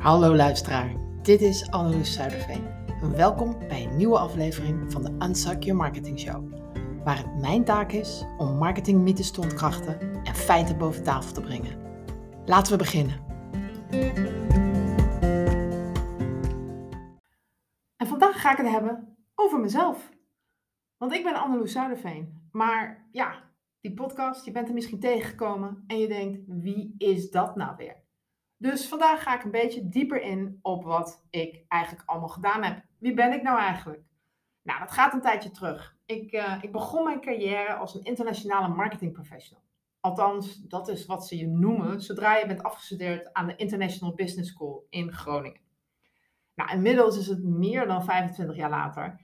Hallo luisteraar, dit is Anneloes Zuiderveen. Welkom bij een nieuwe aflevering van de Unsuck Your Marketing Show. Waar het mijn taak is om marketingmythes te ontkrachten en feiten boven tafel te brengen. Laten we beginnen. En vandaag ga ik het hebben over mezelf. Want ik ben Anneloes Zuiderveen. Maar ja, die podcast, je bent er misschien tegengekomen en je denkt, wie is dat nou weer? Dus vandaag ga ik een beetje dieper in op wat ik eigenlijk allemaal gedaan heb. Wie ben ik nou eigenlijk? Nou, dat gaat een tijdje terug. Ik, uh, ik begon mijn carrière als een internationale marketing professional. Althans, dat is wat ze je noemen zodra je bent afgestudeerd aan de International Business School in Groningen. Nou, inmiddels is het meer dan 25 jaar later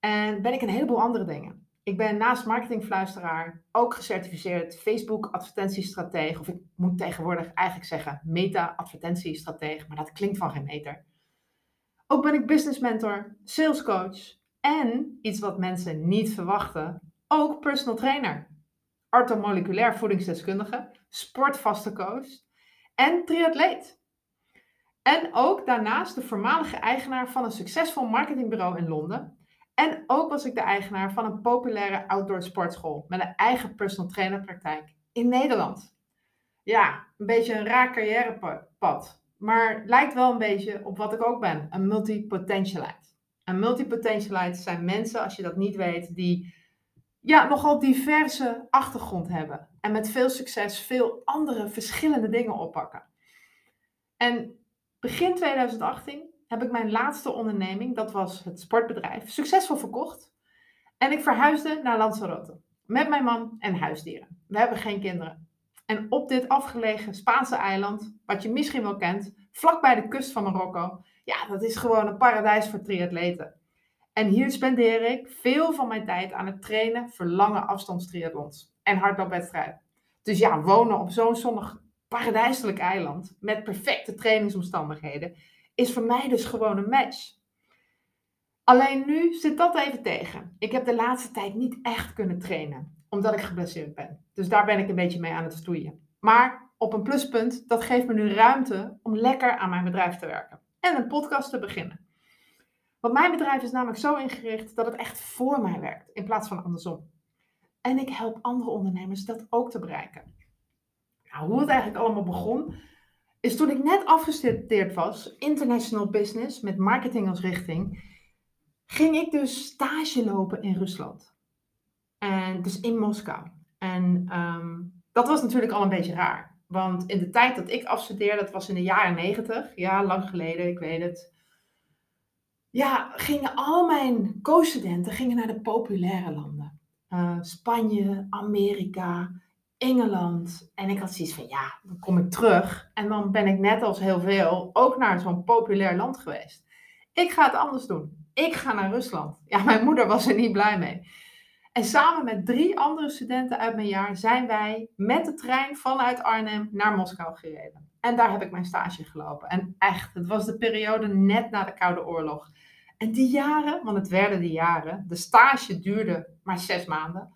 en ben ik een heleboel andere dingen. Ik ben naast marketingfluisteraar ook gecertificeerd Facebook advertentiestratege. Of ik moet tegenwoordig eigenlijk zeggen meta advertentiestratege, maar dat klinkt van geen meter. Ook ben ik business mentor, sales coach en iets wat mensen niet verwachten, ook personal trainer. Orthomoleculair voedingsdeskundige, sportvaste coach en triatleet. En ook daarnaast de voormalige eigenaar van een succesvol marketingbureau in Londen en ook was ik de eigenaar van een populaire outdoor sportschool met een eigen personal trainer praktijk in Nederland. Ja, een beetje een raar carrièrepad, maar lijkt wel een beetje op wat ik ook ben, een multipotentialite. Een multipotentialite zijn mensen, als je dat niet weet, die ja, nogal diverse achtergrond hebben en met veel succes veel andere verschillende dingen oppakken. En begin 2018 heb ik mijn laatste onderneming, dat was het sportbedrijf, succesvol verkocht. En ik verhuisde naar Lanzarote met mijn man en huisdieren. We hebben geen kinderen. En op dit afgelegen Spaanse eiland, wat je misschien wel kent, vlakbij de kust van Marokko, ja, dat is gewoon een paradijs voor triatleten. En hier spendeer ik veel van mijn tijd aan het trainen voor lange afstandstriathlons en hardloopwedstrijden. Dus ja, wonen op zo'n zonnig paradijselijk eiland met perfecte trainingsomstandigheden is voor mij dus gewoon een match. Alleen nu zit dat even tegen. Ik heb de laatste tijd niet echt kunnen trainen, omdat ik geblesseerd ben. Dus daar ben ik een beetje mee aan het stoeien. Maar op een pluspunt, dat geeft me nu ruimte om lekker aan mijn bedrijf te werken en een podcast te beginnen. Want mijn bedrijf is namelijk zo ingericht dat het echt voor mij werkt, in plaats van andersom. En ik help andere ondernemers dat ook te bereiken. Nou, hoe het eigenlijk allemaal begon, is toen ik net afgestudeerd was, international business, met marketing als richting, ging ik dus stage lopen in Rusland. En dus in Moskou. En ehm, dat was natuurlijk al een beetje raar. Want in de tijd dat ik afstudeerde, dat was in de jaren negentig, ja, lang geleden, ik weet het. Ja, gingen al mijn co-studenten gingen naar de populaire landen. Uh, Spanje, Amerika, Engeland. En ik had zoiets van, ja, dan kom ik terug. En dan ben ik net als heel veel ook naar zo'n populair land geweest. Ik ga het anders doen. Ik ga naar Rusland. Ja, mijn moeder was er niet blij mee. En samen met drie andere studenten uit mijn jaar zijn wij met de trein vanuit Arnhem naar Moskou gereden. En daar heb ik mijn stage gelopen. En echt, het was de periode net na de Koude Oorlog. En die jaren, want het werden die jaren, de stage duurde maar zes maanden.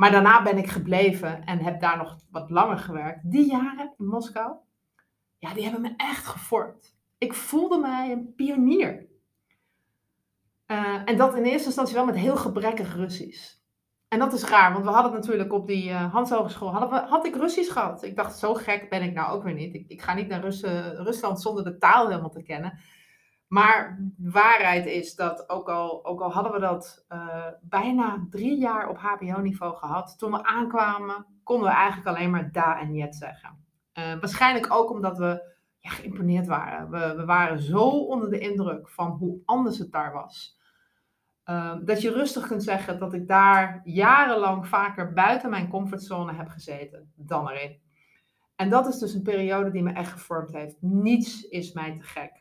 Maar daarna ben ik gebleven en heb daar nog wat langer gewerkt. Die jaren in Moskou, ja, die hebben me echt gevormd. Ik voelde mij een pionier. Uh, en dat in eerste instantie wel met heel gebrekkig Russisch. En dat is raar, want we hadden natuurlijk op die uh, Hans Hogeschool, had ik Russisch gehad. Ik dacht, zo gek ben ik nou ook weer niet. Ik, ik ga niet naar Rus Rusland zonder de taal helemaal te kennen. Maar waarheid is dat ook al, ook al hadden we dat uh, bijna drie jaar op HBO-niveau gehad, toen we aankwamen, konden we eigenlijk alleen maar da en jet zeggen. Uh, waarschijnlijk ook omdat we ja, geïmponeerd waren. We, we, waren zo onder de indruk van hoe anders het daar was. Uh, dat je rustig kunt zeggen dat ik daar jarenlang vaker buiten mijn comfortzone heb gezeten dan erin. En dat is dus een periode die me echt gevormd heeft. Niets is mij te gek.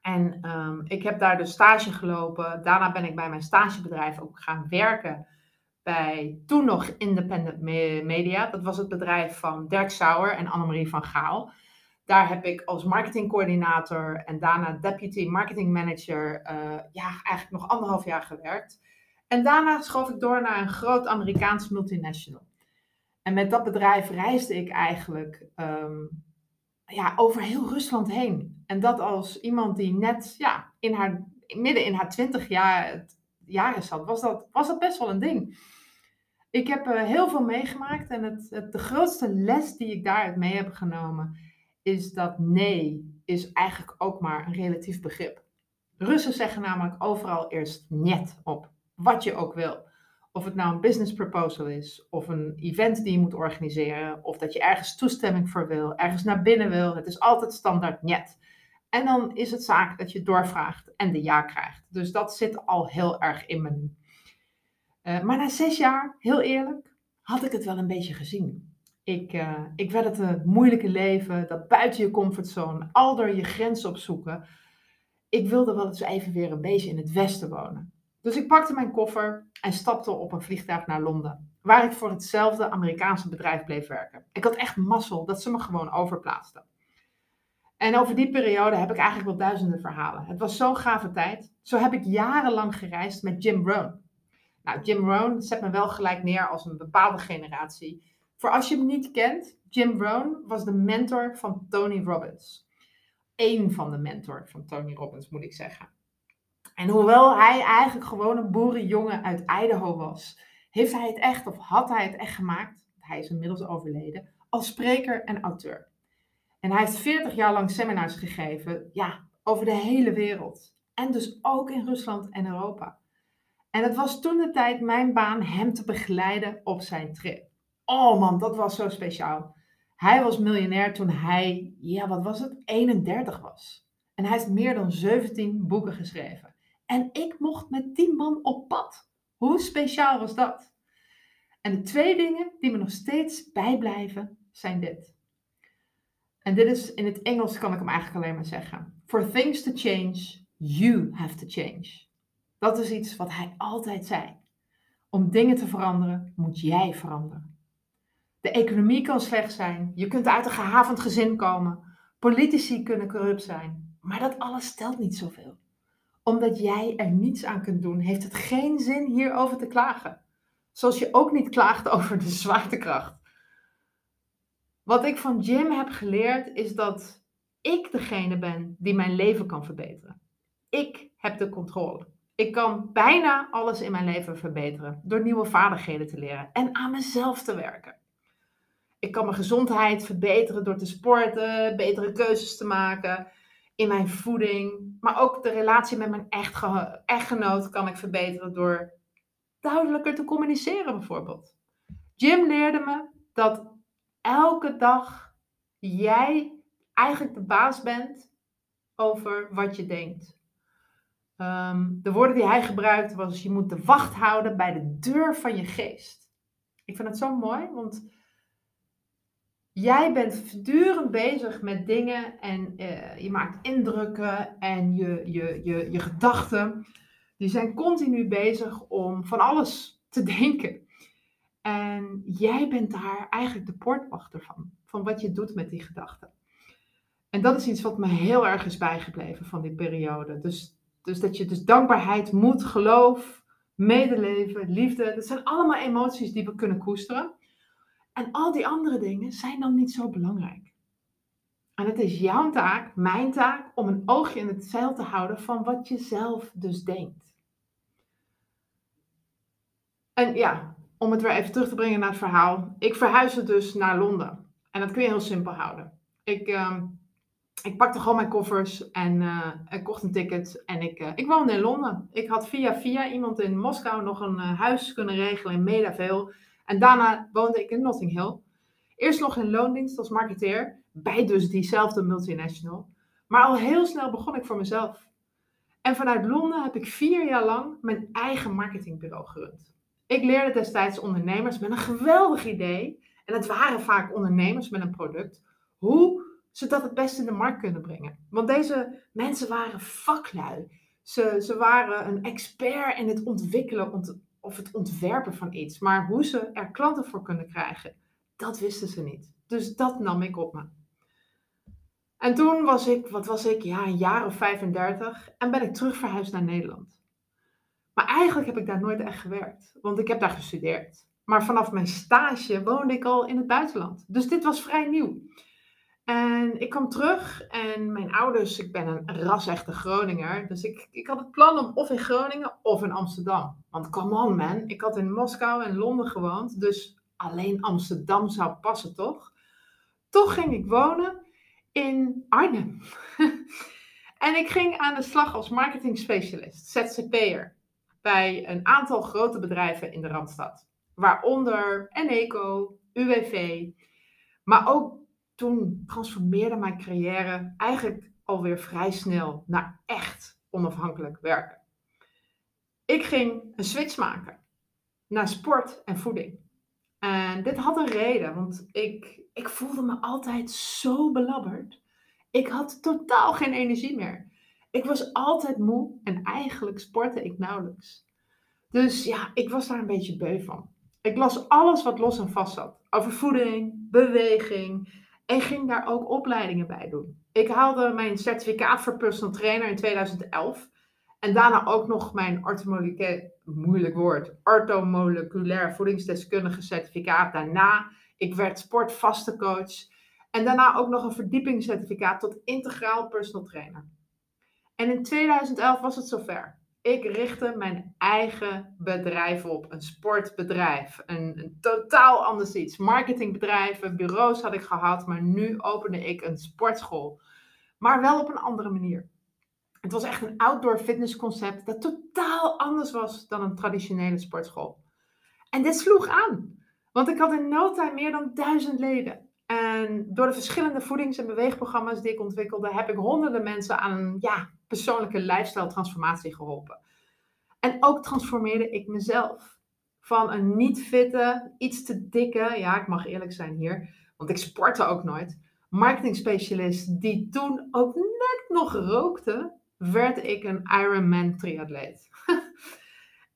En um, ik heb daar dus stage gelopen. Daarna ben ik bij mijn stagebedrijf ook gaan werken. Bij toen nog Independent Media. Dat was het bedrijf van Dirk Sauer en Annemarie van Gaal. Daar heb ik als marketingcoördinator en daarna deputy marketing manager uh, ja, eigenlijk nog anderhalf jaar gewerkt. En daarna schoof ik door naar een groot Amerikaans multinational. En met dat bedrijf reisde ik eigenlijk um, ja, over heel Rusland heen. En dat als iemand die net ja, in haar, midden in haar twintig jaar, jaren zat, was dat, was dat best wel een ding. Ik heb uh, heel veel meegemaakt en het, het, de grootste les die ik daaruit mee heb genomen is dat nee is eigenlijk ook maar een relatief begrip. Russen zeggen namelijk overal eerst net op, wat je ook wil. Of het nou een business proposal is, of een event die je moet organiseren, of dat je ergens toestemming voor wil, ergens naar binnen wil. Het is altijd standaard net. En dan is het zaak dat je doorvraagt en de ja krijgt. Dus dat zit al heel erg in me nu. Uh, maar na zes jaar, heel eerlijk, had ik het wel een beetje gezien. Ik, uh, ik werd het een moeilijke leven, dat buiten je comfortzone, al door je grenzen opzoeken. Ik wilde wel eens even weer een beetje in het westen wonen. Dus ik pakte mijn koffer en stapte op een vliegtuig naar Londen, waar ik voor hetzelfde Amerikaanse bedrijf bleef werken. Ik had echt mazzel dat ze me gewoon overplaatsten. En over die periode heb ik eigenlijk wel duizenden verhalen. Het was zo'n gave tijd. Zo heb ik jarenlang gereisd met Jim Rohn. Nou, Jim Rohn zet me wel gelijk neer als een bepaalde generatie. Voor als je hem niet kent, Jim Rohn was de mentor van Tony Robbins. Eén van de mentor van Tony Robbins, moet ik zeggen. En hoewel hij eigenlijk gewoon een boerenjongen uit Idaho was, heeft hij het echt, of had hij het echt gemaakt, hij is inmiddels overleden, als spreker en auteur. En hij heeft 40 jaar lang seminars gegeven, ja, over de hele wereld. En dus ook in Rusland en Europa. En het was toen de tijd mijn baan hem te begeleiden op zijn trip. Oh man, dat was zo speciaal. Hij was miljonair toen hij, ja, wat was het, 31 was. En hij heeft meer dan 17 boeken geschreven. En ik mocht met 10 man op pad. Hoe speciaal was dat? En de twee dingen die me nog steeds bijblijven zijn dit. En dit is in het Engels kan ik hem eigenlijk alleen maar zeggen. For things to change, you have to change. Dat is iets wat hij altijd zei. Om dingen te veranderen, moet jij veranderen. De economie kan slecht zijn. Je kunt uit een gehavend gezin komen. Politici kunnen corrupt zijn. Maar dat alles stelt niet zoveel. Omdat jij er niets aan kunt doen, heeft het geen zin hierover te klagen. Zoals je ook niet klaagt over de zwaartekracht. Wat ik van Jim heb geleerd is dat ik degene ben die mijn leven kan verbeteren. Ik heb de controle. Ik kan bijna alles in mijn leven verbeteren door nieuwe vaardigheden te leren en aan mezelf te werken. Ik kan mijn gezondheid verbeteren door te sporten, betere keuzes te maken in mijn voeding. Maar ook de relatie met mijn echtgenoot kan ik verbeteren door duidelijker te communiceren bijvoorbeeld. Jim leerde me dat elke dag jij eigenlijk de baas bent over wat je denkt. Ehm, de woorden die hij gebruikte was: je moet de wacht houden bij de deur van je geest. Ik vind het zo mooi, want jij bent voortdurend bezig met dingen en uh, je maakt indrukken en je, je, je, je gedachten, die zijn continu bezig om van alles te denken. En jij bent daar eigenlijk de poortwachter van, van wat je doet met die gedachten. En dat is iets wat me heel erg is bijgebleven van die periode. Dus, dus dat je dus dankbaarheid, moed, geloof, medeleven, liefde, dat zijn allemaal emoties die we kunnen koesteren. En al die andere dingen zijn dan niet zo belangrijk. En het is jouw taak, mijn taak, om een oogje in het zeil te houden van wat je zelf dus denkt. En ja, om het weer even terug te brengen naar het verhaal. Ik verhuisde dus naar Londen. En dat kun je heel simpel houden. Ik, uh, ik pakte gewoon mijn koffers en uh, ik kocht een ticket. En ik, uh, ik woonde in Londen. Ik had via via iemand in Moskou nog een eh, huis kunnen regelen in Medavale. En daarna woonde ik in Notting Hill. Eerst nog in loondienst als marketeer. Bij dus diezelfde multinational. Maar al heel snel begon ik voor mezelf. En vanuit Londen heb ik vier jaar lang mijn eigen marketingbureau gerund. Ik leerde destijds ondernemers met een geweldig idee, en het waren vaak ondernemers met een product, hoe ze dat het beste in de markt kunnen brengen. Want deze mensen waren vaklui. Ze, ze waren een expert in het ontwikkelen ont, of het ontwerpen van iets. Maar hoe ze er klanten voor kunnen krijgen, dat wisten ze niet. Dus dat nam ik op me. En toen was ik, wat was ik, ja, een jaar of 35 en ben ik terug verhuisd naar Nederland. Maar eigenlijk heb ik daar nooit echt gewerkt, want ik heb daar gestudeerd. Maar vanaf mijn stage woonde ik al in het buitenland. Dus dit was vrij nieuw. En ik kwam terug en mijn ouders, ik ben een ras-echte Groninger. Dus ik, ik had het plan om of in Groningen of in Amsterdam. Want come on man, ik had in Moskou en Londen gewoond. Dus alleen Amsterdam zou passen toch? Toch ging ik wonen in Arnhem. en ik ging aan de slag als marketing specialist, ZZP'er. Bij een aantal grote bedrijven in de Randstad. Waaronder Eneco, UWV. Maar ook toen transformeerde mijn carrière eigenlijk alweer vrij snel naar echt onafhankelijk werken. Ik ging een switch maken naar sport en voeding. En dit had een reden, want ik, ik voelde me altijd zo belabberd. Ik had totaal geen energie meer. Ik was altijd moe en eigenlijk sportte ik nauwelijks. Dus ja, ik was daar een beetje beu van. Ik las alles wat los en vast zat. Over voeding, beweging en ging daar ook opleidingen bij doen. Ik haalde mijn certificaat voor personal trainer in 2011. En daarna ook nog mijn moeilijk woord, orthomoleculair voedingsdeskundige certificaat. Daarna, ik werd sportvaste coach. En daarna ook nog een verdiepingscertificaat tot integraal personal trainer. En in 2011 was het zover. Ik richtte mijn eigen bedrijf op, een sportbedrijf, een, een, totaal anders iets. Marketingbedrijven, bureaus had ik gehad, maar nu opende ik een sportschool. Maar wel op een andere manier. Het was echt een outdoor fitnessconcept dat totaal anders was dan een traditionele sportschool. En dit sloeg aan, want ik had in no time meer dan duizend leden. En door de verschillende voedings- en beweegprogramma's die ik ontwikkelde, heb ik honderden mensen aan een ja, persoonlijke lifestyle transformatie geholpen. En ook transformeerde ik mezelf. Van een niet fitte, iets te dikke, ja, ik mag eerlijk zijn hier, want ik sportte ook nooit. Marketing specialist die toen ook net nog rookte, werd ik een Ironman triatleet.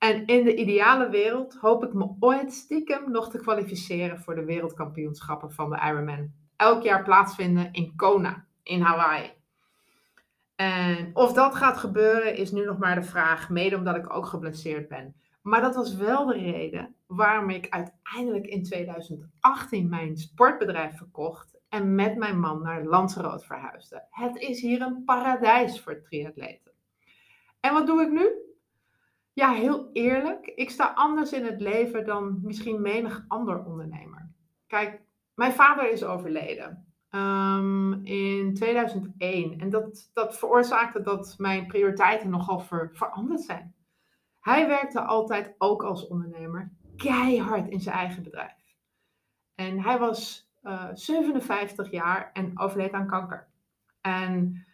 en in de ideale wereld hoop ik me ooit stiekem nog te kwalificeren voor de wereldkampioenschappen van de Ironman. Elk jaar plaatsvinden in Kona, in Hawaii. En of dat gaat gebeuren is nu nog maar de vraag, mede omdat ik ook geblesseerd ben. Maar dat was wel de reden waarom ik uiteindelijk in 2018 mijn sportbedrijf verkocht en met mijn man naar Lanzarote verhuisde. Het is hier een paradijs voor triatleten. En wat doe ik nu? Ja, heel eerlijk, ik sta anders in het leven dan misschien menig ander ondernemer. Kijk, mijn vader is overleden. Um, in 2001. En dat, dat veroorzaakte dat mijn prioriteiten nogal ver, veranderd zijn. Hij werkte altijd ook als ondernemer keihard in zijn eigen bedrijf. En hij was uh, eh, 57 jaar en overleed aan kanker. En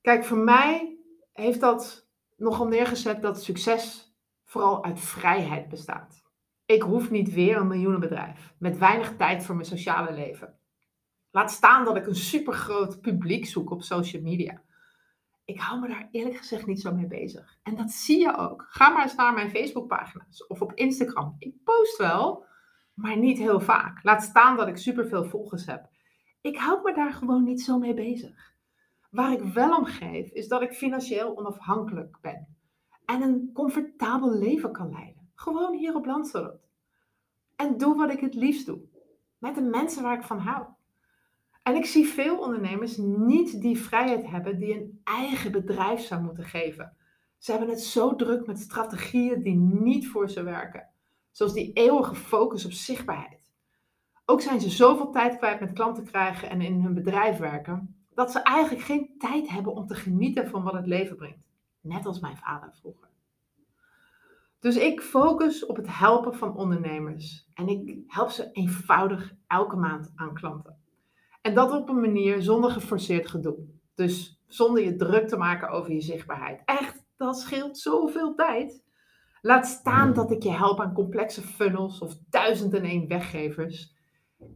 kijk, voor mij heeft dat nogal neergezet dat succes vooral uit vrijheid bestaat. Ik hoef niet weer een miljoenenbedrijf met weinig tijd voor mijn sociale leven. Laat staan dat ik een supergroot publiek zoek op social media. Ik hou me daar eerlijk gezegd niet zo mee bezig. En dat zie je ook. Ga maar eens naar mijn Facebookpagina's of op Instagram. Ik post wel, maar niet heel vaak. Laat staan dat ik superveel volgers heb. Ik hou me daar gewoon niet zo mee bezig. Waar ik wel om geef, is dat ik financieel onafhankelijk ben. En een comfortabel leven kan leiden. Gewoon hier op Lanzarote. En doe wat ik het liefst doe. Met de mensen waar ik van hou. En ik zie veel ondernemers niet die vrijheid hebben die een eigen bedrijf zou moeten geven. Ze hebben het zo druk met strategieën die niet voor ze werken. Zoals die eeuwige focus op zichtbaarheid. Ook zijn ze zoveel tijd kwijt met klanten krijgen en in hun bedrijf werken, dat ze eigenlijk geen tijd hebben om te genieten van wat het leven brengt. Net als mijn vader vroeger. Dus ik focus op het helpen van ondernemers en ik help ze eenvoudig elke maand aan klanten. En dat op een manier zonder geforceerd gedoe. Dus zonder je druk te maken over je zichtbaarheid. Echt, dat scheelt zoveel tijd. Laat staan dat ik je help aan complexe funnels of duizend en één weggevers.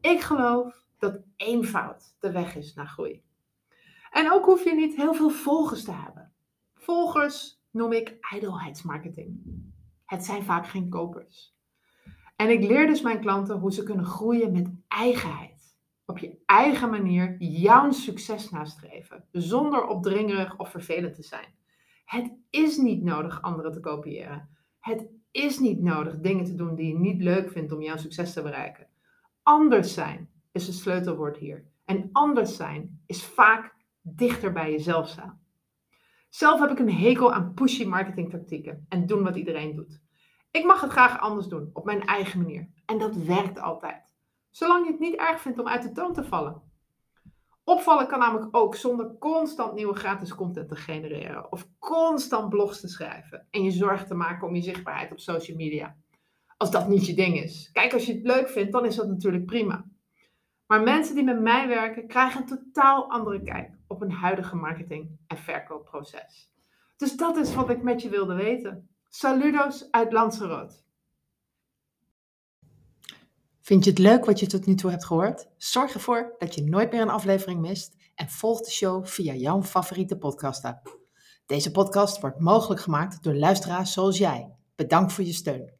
Ik geloof dat eenvoud de weg is naar groei. En ook hoef je niet heel veel volgers te hebben. Volgers noem ik ijdelheidsmarketing. Het zijn vaak geen kopers. En ik leer dus mijn klanten hoe ze kunnen groeien met eigenheid op je eigen manier jouw succes nastreven, zonder opdringerig of vervelend te zijn. Het is niet nodig anderen te kopiëren. Het is niet nodig dingen te doen die je niet leuk vindt om jouw succes te bereiken. Anders zijn is het sleutelwoord hier. En anders zijn is vaak dichter bij jezelf staan. Zelf heb ik een hekel aan pushy marketingtactieken en doen wat iedereen doet. Ik mag het graag anders doen, op mijn eigen manier. En dat werkt altijd. Zolang je het niet erg vindt om uit de toon te vallen. Opvallen kan namelijk ook zonder constant nieuwe gratis content te genereren of constant blogs te schrijven en je zorgen te maken om je zichtbaarheid op social media. Als dat niet je ding is. Kijk, als je het leuk vindt, dan is dat natuurlijk prima. Maar mensen die met mij werken, krijgen een totaal andere kijk op een huidige marketing- en verkoopproces. Dus dat is wat ik met je wilde weten. Saludos uit Lanzarote. Vind je het leuk wat je tot nu toe hebt gehoord? Zorg ervoor dat je nooit meer een aflevering mist en volg de show via jouw favoriete podcast-app. Deze podcast wordt mogelijk gemaakt door luisteraars zoals jij. Bedankt voor je steun.